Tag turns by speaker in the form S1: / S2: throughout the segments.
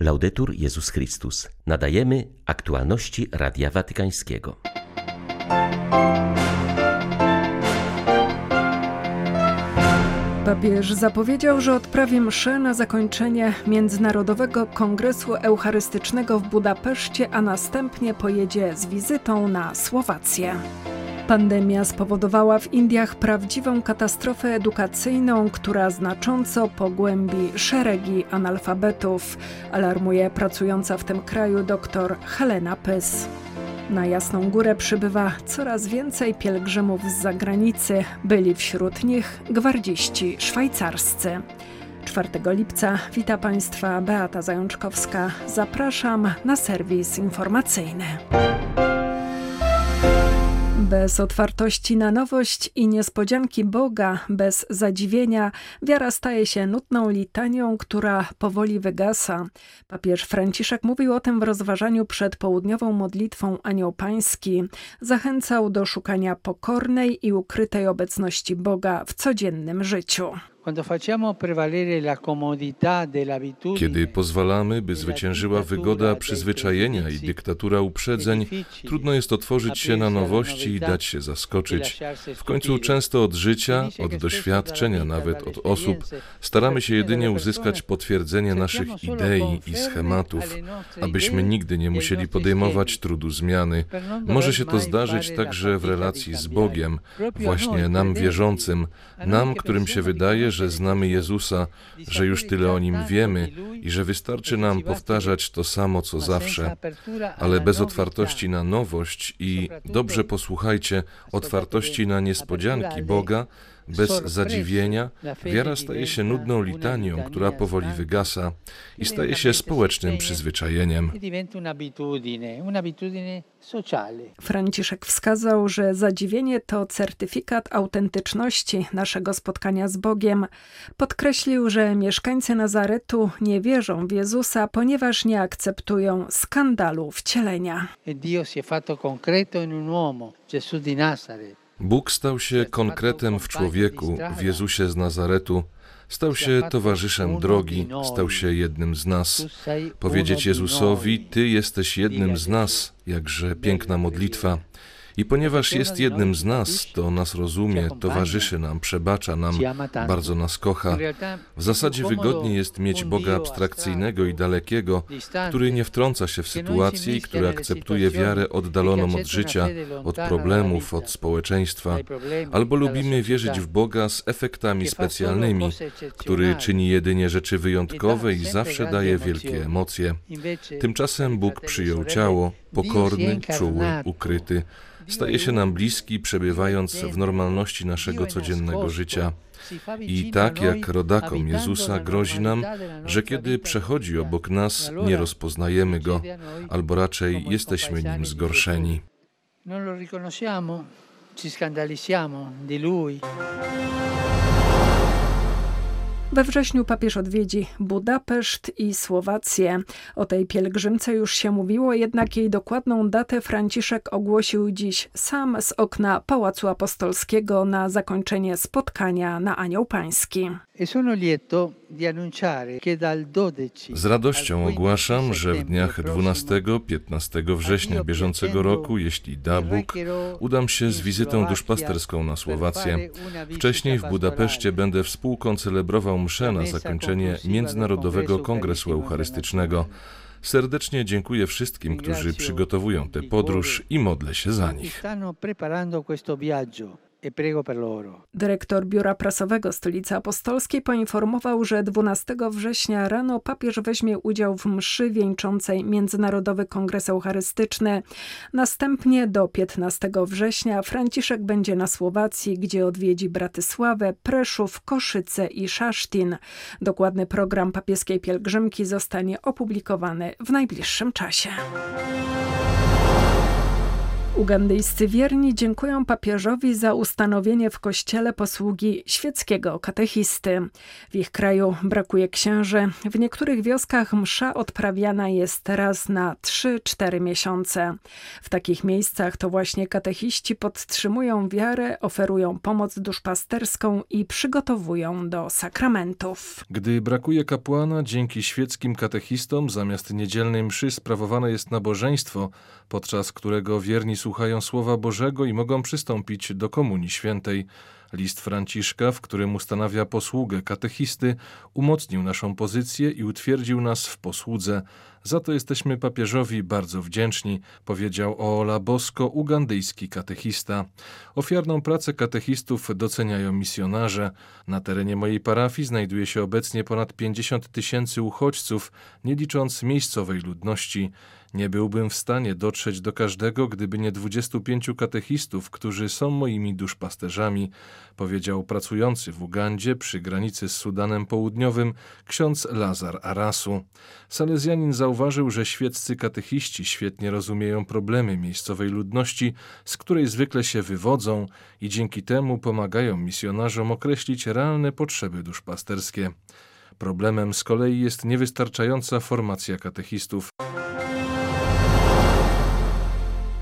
S1: Laudetur Jezus Chrystus. Nadajemy aktualności Radia Watykańskiego.
S2: Papież zapowiedział, że odprawi mszę na zakończenie Międzynarodowego Kongresu Eucharystycznego w Budapeszcie, a następnie pojedzie z wizytą na Słowację. Pandemia spowodowała w Indiach prawdziwą katastrofę edukacyjną, która znacząco pogłębi szeregi analfabetów, alarmuje pracująca w tym kraju dr Helena Pys. Na Jasną Górę przybywa coraz więcej pielgrzymów z zagranicy, byli wśród nich gwardziści szwajcarscy. 4 lipca wita Państwa Beata Zajączkowska. Zapraszam na serwis informacyjny. Bez otwartości na nowość i niespodzianki Boga, bez zadziwienia, wiara staje się nutną litanią, która powoli wygasa. Papież Franciszek mówił o tym w rozważaniu przed południową modlitwą Anioł Pański. Zachęcał do szukania pokornej i ukrytej obecności Boga w codziennym życiu.
S3: Kiedy pozwalamy, by zwyciężyła wygoda przyzwyczajenia i dyktatura uprzedzeń, trudno jest otworzyć się na nowości i dać się zaskoczyć. W końcu często od życia, od doświadczenia, nawet od osób, staramy się jedynie uzyskać potwierdzenie naszych idei i schematów, abyśmy nigdy nie musieli podejmować trudu zmiany. Może się to zdarzyć także w relacji z Bogiem, właśnie nam wierzącym, nam, którym się wydaje, że znamy Jezusa, że już tyle o Nim wiemy i że wystarczy nam powtarzać to samo co zawsze, ale bez otwartości na nowość i, dobrze posłuchajcie, otwartości na niespodzianki Boga, bez zadziwienia, wiara staje się nudną litanią, która powoli wygasa i staje się społecznym przyzwyczajeniem.
S2: Franciszek wskazał, że zadziwienie to certyfikat autentyczności naszego spotkania z Bogiem. Podkreślił, że mieszkańcy Nazaretu nie wierzą w Jezusa, ponieważ nie akceptują skandalu wcielenia. Dio si è fatto concreto in un uomo,
S3: Gesù di Nazaret. Bóg stał się konkretem w człowieku, w Jezusie z Nazaretu, stał się towarzyszem drogi, stał się jednym z nas. Powiedzieć Jezusowi: Ty jesteś jednym z nas, jakże piękna modlitwa. I ponieważ jest jednym z nas, to nas rozumie, towarzyszy nam, przebacza nam, bardzo nas kocha. W zasadzie wygodniej jest mieć Boga abstrakcyjnego i dalekiego, który nie wtrąca się w sytuacje i który akceptuje wiarę oddaloną od życia, od problemów, od społeczeństwa. Albo lubimy wierzyć w Boga z efektami specjalnymi, który czyni jedynie rzeczy wyjątkowe i zawsze daje wielkie emocje. Tymczasem Bóg przyjął ciało, pokorny, czuły, ukryty staje się nam bliski, przebywając w normalności naszego codziennego życia. I tak jak rodakom Jezusa grozi nam, że kiedy przechodzi obok nas, nie rozpoznajemy go, albo raczej jesteśmy nim zgorszeni. Non lo riconosciamo, ci scandalizziamo di lui.
S2: We wrześniu papież odwiedzi Budapeszt i Słowację. O tej pielgrzymce już się mówiło, jednak jej dokładną datę Franciszek ogłosił dziś sam z okna Pałacu Apostolskiego na zakończenie spotkania na Anioł Pański. E
S3: z radością ogłaszam, że w dniach 12-15 września bieżącego roku, jeśli da Bóg, udam się z wizytą duszpasterską na Słowację. Wcześniej w Budapeszcie będę współkoncelebrował mszę na zakończenie Międzynarodowego Kongresu Eucharystycznego. Serdecznie dziękuję wszystkim, którzy przygotowują tę podróż i modlę się za nich.
S2: Dyrektor Biura Prasowego Stolicy Apostolskiej poinformował, że 12 września rano papież weźmie udział w mszy wieńczącej Międzynarodowy Kongres Eucharystyczny. Następnie do 15 września Franciszek będzie na Słowacji, gdzie odwiedzi Bratysławę, Preszów, Koszyce i Szasztin. Dokładny program papieskiej pielgrzymki zostanie opublikowany w najbliższym czasie. Ugandyjscy wierni dziękują papieżowi za ustanowienie w kościele posługi świeckiego katechisty. W ich kraju brakuje księży. W niektórych wioskach msza odprawiana jest raz na 3-4 miesiące. W takich miejscach to właśnie katechiści podtrzymują wiarę, oferują pomoc duszpasterską i przygotowują do sakramentów.
S4: Gdy brakuje kapłana, dzięki świeckim katechistom zamiast niedzielnej mszy sprawowane jest nabożeństwo, podczas którego wierni słuchają Słowa Bożego i mogą przystąpić do Komunii Świętej. List Franciszka, w którym ustanawia posługę katechisty, umocnił naszą pozycję i utwierdził nas w posłudze. Za to jesteśmy papieżowi bardzo wdzięczni, powiedział Oola Bosko, ugandyjski katechista. Ofiarną pracę katechistów doceniają misjonarze. Na terenie mojej parafii znajduje się obecnie ponad 50 tysięcy uchodźców, nie licząc miejscowej ludności. Nie byłbym w stanie dotrzeć do każdego, gdyby nie 25 katechistów, którzy są moimi duszpasterzami, powiedział pracujący w Ugandzie przy granicy z Sudanem Południowym ksiądz Lazar Arasu. Salezjanin zauważył, że świeccy katechiści świetnie rozumieją problemy miejscowej ludności, z której zwykle się wywodzą i dzięki temu pomagają misjonarzom określić realne potrzeby duszpasterskie. Problemem z kolei jest niewystarczająca formacja katechistów.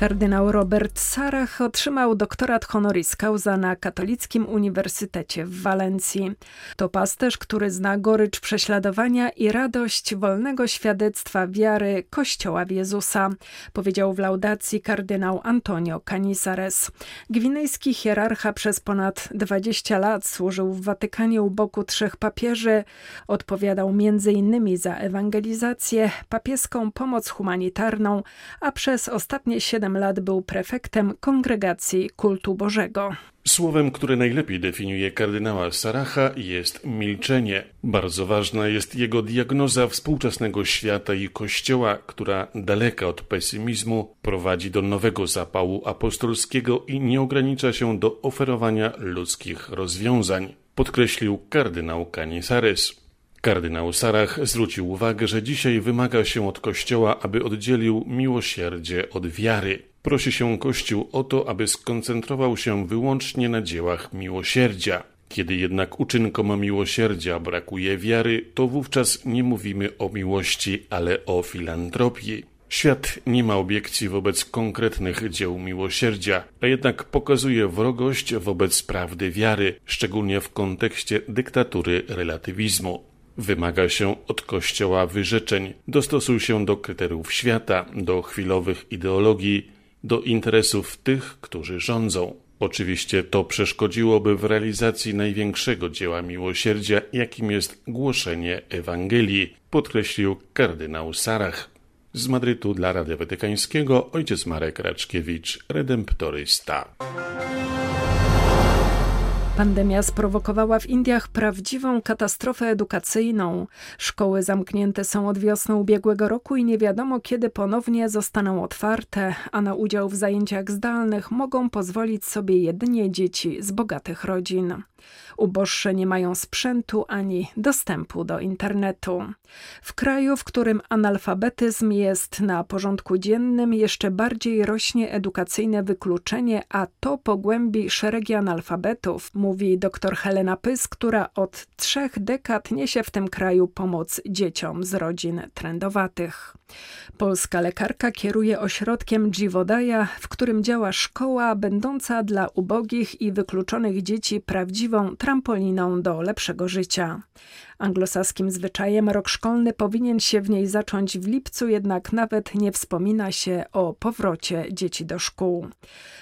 S2: Kardynał Robert Sarach otrzymał doktorat honoris causa na Katolickim Uniwersytecie w Walencji. To pasterz, który zna gorycz prześladowania i radość wolnego świadectwa wiary Kościoła w Jezusa, powiedział w laudacji kardynał Antonio Canizares. Gwinejski hierarcha przez ponad 20 lat służył w Watykanie u boku trzech papieży, odpowiadał m.in. za ewangelizację, papieską pomoc humanitarną, a przez ostatnie siedem lat był prefektem Kongregacji Kultu Bożego.
S5: Słowem, które najlepiej definiuje kardynała Saracha jest milczenie. Bardzo ważna jest jego diagnoza współczesnego świata i Kościoła, która daleka od pesymizmu prowadzi do nowego zapału apostolskiego i nie ogranicza się do oferowania ludzkich rozwiązań, podkreślił kardynał Canizares. Kardynał Sarach zwrócił uwagę, że dzisiaj wymaga się od Kościoła, aby oddzielił miłosierdzie od wiary. Prosi się Kościół o to, aby skoncentrował się wyłącznie na dziełach miłosierdzia. Kiedy jednak uczynkom miłosierdzia brakuje wiary, to wówczas nie mówimy o miłości, ale o filantropii. Świat nie ma obiekcji wobec konkretnych dzieł miłosierdzia, a jednak pokazuje wrogość wobec prawdy wiary, szczególnie w kontekście dyktatury relatywizmu. Wymaga się od Kościoła wyrzeczeń, dostosuj się do kryteriów świata, do chwilowych ideologii, do interesów tych, którzy rządzą. Oczywiście to przeszkodziłoby w realizacji największego dzieła miłosierdzia, jakim jest głoszenie Ewangelii, podkreślił kardynał Sarach. Z Madrytu dla Radia Watykańskiego ojciec Marek Raczkiewicz, redemptorysta.
S2: Pandemia sprowokowała w Indiach prawdziwą katastrofę edukacyjną. Szkoły zamknięte są od wiosny ubiegłego roku i nie wiadomo kiedy ponownie zostaną otwarte, a na udział w zajęciach zdalnych mogą pozwolić sobie jedynie dzieci z bogatych rodzin. Uboższe nie mają sprzętu ani dostępu do internetu. W kraju, w którym analfabetyzm jest na porządku dziennym, jeszcze bardziej rośnie edukacyjne wykluczenie, a to pogłębi szeregi analfabetów, mówi dr Helena Pys, która od trzech dekad niesie w tym kraju pomoc dzieciom z rodzin trendowatych. Polska lekarka kieruje ośrodkiem Dziwodaja, w którym działa szkoła będąca dla ubogich i wykluczonych dzieci prawdziwą trampoliną do lepszego życia. Anglosaskim zwyczajem rok szkolny powinien się w niej zacząć w lipcu, jednak nawet nie wspomina się o powrocie dzieci do szkół.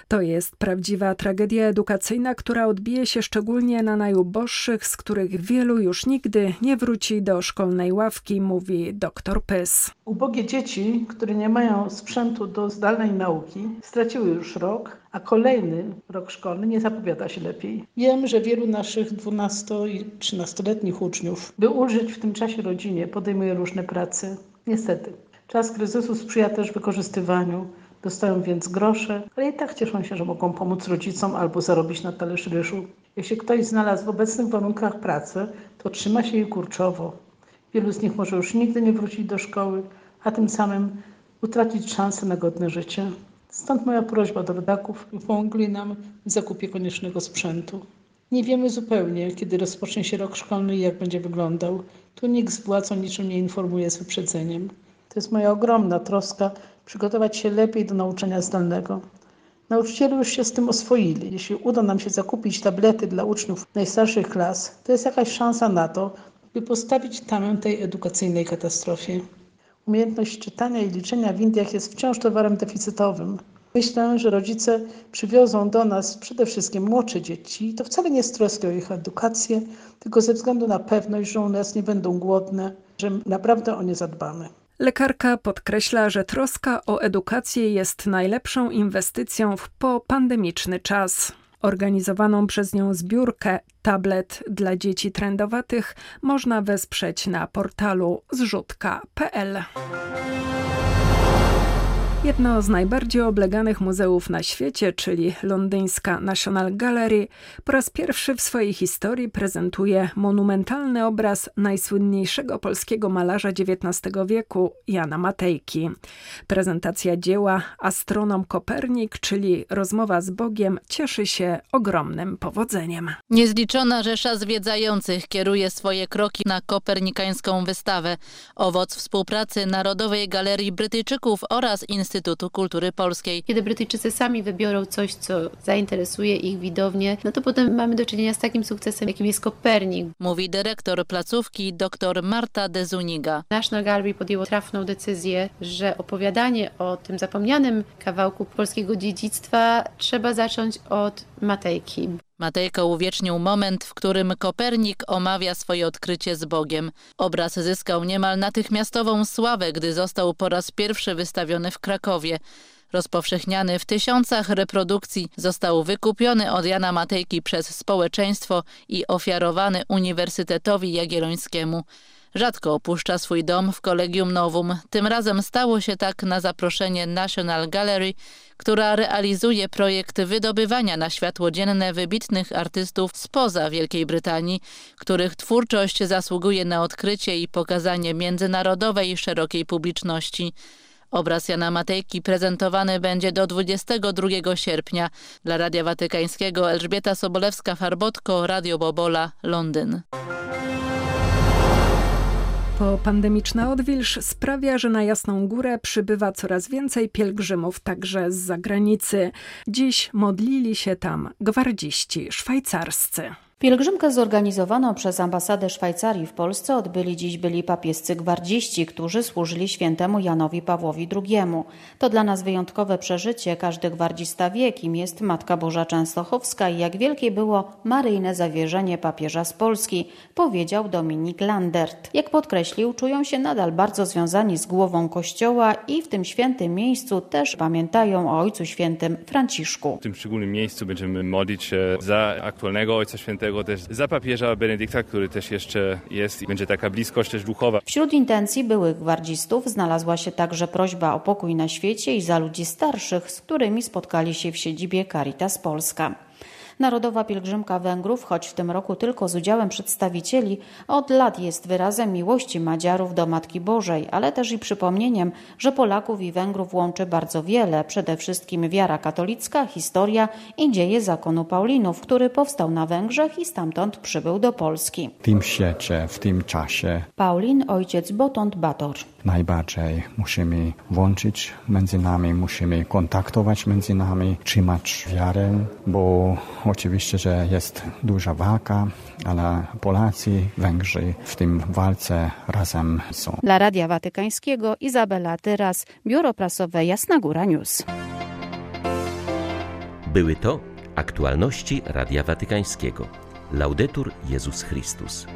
S2: To jest prawdziwa tragedia edukacyjna, która odbije się szczególnie na najuboższych, z których wielu już nigdy nie wróci do szkolnej ławki, mówi dr Pys.
S6: Ubogie dzieci, które nie mają sprzętu do zdalnej nauki, straciły już rok, a kolejny rok szkolny nie zapowiada się lepiej. Wiem, że wielu naszych 12 i 13-letnich uczniów, by ulżyć w tym czasie rodzinie, podejmuje różne prace. Niestety, czas kryzysu sprzyja też wykorzystywaniu Dostają więc grosze, ale i tak cieszą się, że mogą pomóc rodzicom albo zarobić na talerz ryżu. Jeśli ktoś znalazł w obecnych warunkach pracę, to trzyma się jej kurczowo. Wielu z nich może już nigdy nie wrócić do szkoły, a tym samym utracić szansę na godne życie. Stąd moja prośba do rodaków, by pomogli nam w zakupie koniecznego sprzętu. Nie wiemy zupełnie, kiedy rozpocznie się rok szkolny i jak będzie wyglądał. Tu nikt z władz o niczym nie informuje z wyprzedzeniem. To jest moja ogromna troska przygotować się lepiej do nauczania zdalnego. Nauczyciele już się z tym oswoili. Jeśli uda nam się zakupić tablety dla uczniów najstarszych klas, to jest jakaś szansa na to, by postawić tamę tej edukacyjnej katastrofie. Umiejętność czytania i liczenia w Indiach jest wciąż towarem deficytowym. Myślę, że rodzice przywiozą do nas przede wszystkim młodsze dzieci. To wcale nie jest troski o ich edukację, tylko ze względu na pewność, że u nas nie będą głodne, że naprawdę o nie zadbamy.
S2: Lekarka podkreśla, że troska o edukację jest najlepszą inwestycją w popandemiczny czas. Organizowaną przez nią zbiórkę tablet dla dzieci trendowatych można wesprzeć na portalu zrzutka.pl. Jedno z najbardziej obleganych muzeów na świecie, czyli londyńska National Gallery, po raz pierwszy w swojej historii prezentuje monumentalny obraz najsłynniejszego polskiego malarza XIX wieku, Jana Matejki. Prezentacja dzieła Astronom Kopernik, czyli rozmowa z Bogiem, cieszy się ogromnym powodzeniem.
S7: Niezliczona rzesza zwiedzających kieruje swoje kroki na kopernikańską wystawę. Owoc współpracy Narodowej Galerii Brytyjczyków oraz Instytutu Instytutu Kultury Polskiej.
S8: Kiedy Brytyjczycy sami wybiorą coś, co zainteresuje ich widownię, no to potem mamy do czynienia z takim sukcesem, jakim jest Kopernik.
S7: Mówi dyrektor placówki dr Marta Dezuniga.
S8: National Gallery podjęło trafną decyzję, że opowiadanie o tym zapomnianym kawałku polskiego dziedzictwa trzeba zacząć od Matejki.
S7: Matejko uwiecznił moment, w którym Kopernik omawia swoje odkrycie z Bogiem. Obraz zyskał niemal natychmiastową sławę, gdy został po raz pierwszy wystawiony w Krakowie. Rozpowszechniany w tysiącach reprodukcji, został wykupiony od Jana Matejki przez społeczeństwo i ofiarowany Uniwersytetowi Jagiellońskiemu. Rzadko opuszcza swój dom w Kolegium Novum. Tym razem stało się tak na zaproszenie National Gallery, która realizuje projekt wydobywania na światło dzienne wybitnych artystów spoza Wielkiej Brytanii, których twórczość zasługuje na odkrycie i pokazanie międzynarodowej szerokiej publiczności. Obraz Jana Matejki prezentowany będzie do 22 sierpnia. Dla Radia Watykańskiego Elżbieta Sobolewska-Farbotko, Radio Bobola, Londyn.
S2: Popandemiczna odwilż sprawia, że na Jasną Górę przybywa coraz więcej pielgrzymów, także z zagranicy. Dziś modlili się tam gwardziści szwajcarscy.
S9: Pielgrzymkę zorganizowaną przez ambasadę Szwajcarii w Polsce odbyli dziś byli papiescy gwardziści, którzy służyli świętemu Janowi Pawłowi II. To dla nas wyjątkowe przeżycie. Każdy gwardzista wie, kim jest Matka Boża Częstochowska i jak wielkie było maryjne zawierzenie papieża z Polski, powiedział Dominik Landert. Jak podkreślił, czują się nadal bardzo związani z głową Kościoła i w tym świętym miejscu też pamiętają o Ojcu Świętym Franciszku.
S10: W tym szczególnym miejscu będziemy modlić się za aktualnego Ojca Świętego tego też za papieża Benedykta, który też jeszcze jest i będzie taka bliskość też duchowa.
S9: Wśród intencji byłych gwardzistów znalazła się także prośba o pokój na świecie i za ludzi starszych, z którymi spotkali się w siedzibie Caritas Polska. Narodowa pielgrzymka Węgrów, choć w tym roku tylko z udziałem przedstawicieli, od lat jest wyrazem miłości Madziarów do Matki Bożej, ale też i przypomnieniem, że Polaków i Węgrów łączy bardzo wiele, przede wszystkim wiara katolicka, historia i dzieje zakonu Paulinów, który powstał na Węgrzech i stamtąd przybył do Polski.
S11: W tym świecie, w tym czasie.
S9: Paulin, ojciec Botond Bator.
S11: Najbardziej musimy łączyć między nami, musimy kontaktować między nami, trzymać wiarę, bo Oczywiście, że jest duża walka, ale Polacy, Węgrzy w tym walce razem są.
S9: Dla Radia Watykańskiego Izabela Tyras, Biuro Prasowe Jasna Góra News.
S1: Były to aktualności Radia Watykańskiego. Laudetur Jezus Chrystus.